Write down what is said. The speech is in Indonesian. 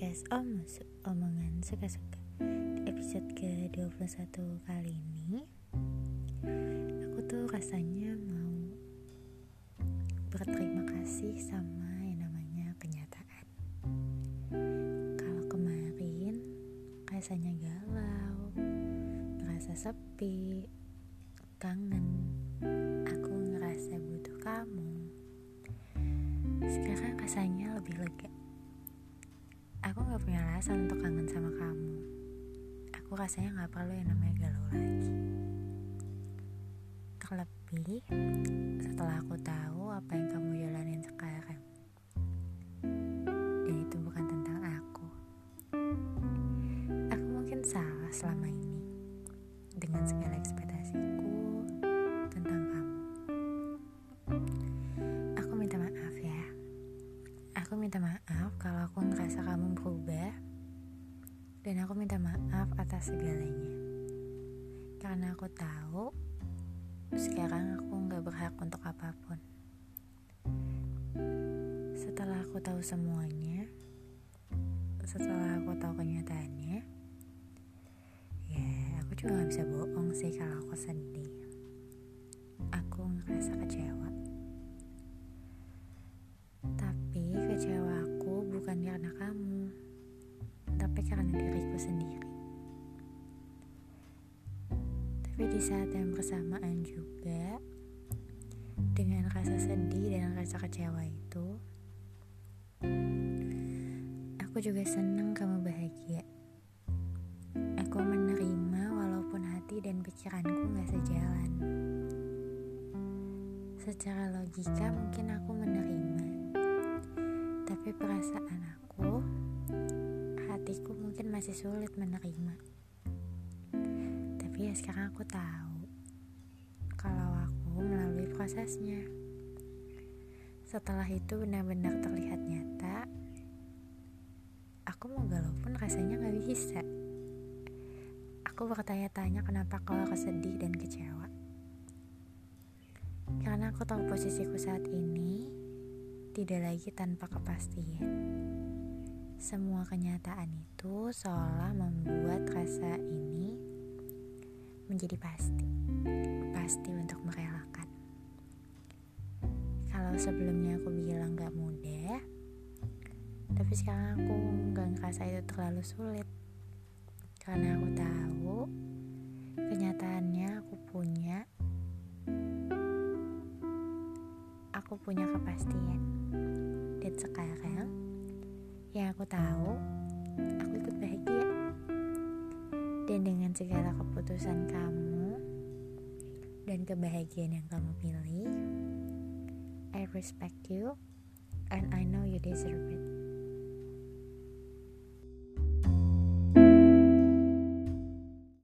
podcast Om omongan suka-suka. Episode ke-21 kali ini Aku tuh rasanya mau berterima kasih sama yang namanya kenyataan. Kalau kemarin rasanya galau, ngerasa sepi, kangen Aku ngerasa butuh kamu. Sekarang rasanya lebih lega Aku gak punya alasan untuk kangen sama kamu. Aku rasanya gak perlu yang namanya galau lagi. Terlebih setelah aku tahu apa yang kamu jalanin sekarang. Dan itu bukan tentang aku. Aku mungkin salah selama ini dengan segala ekspektasiku minta maaf kalau aku ngerasa kamu berubah. Dan aku minta maaf atas segalanya. Karena aku tahu sekarang aku nggak berhak untuk apa pun. Setelah aku tahu semuanya setelah aku tahu kenyataannya ya aku juga nggak bisa bohong sih kalau aku sedih. Aku ngerasa kecewa karena diriku sendiri. Tapi di saat yang bersamaan juga, dengan rasa sedih dan rasa kecewa itu, aku juga senang kamu bahagia. Aku menerima walaupun hati dan pikiranku gak sejalan. Secara logika mungkin aku menerima tapi perasaan masih sulit menerima. Tapi ya sekarang aku tahu kalau aku melalui prosesnya. Setelah itu benar-benar terlihat nyata, aku mau galau pun rasanya gak bisa. Aku bertanya-tanya kenapa kau harus sedih dan kecewa. Karena aku tahu posisiku saat ini tidak lagi tanpa kepastian. Semua kenyataan itu seolah membuat rasa ini menjadi pasti, pasti untuk merelakan. Kalau sebelumnya aku bilang gak mudah, tapi sekarang aku gak ngerasa itu terlalu sulit. Karena aku tahu kenyataannya aku punya aku punya kepastian dan sekarang yang aku tahu. Aku ikut bahagia. Dan dengan segala keputusan kamu dan kebahagiaan yang kamu pilih I respect you and I know you deserve it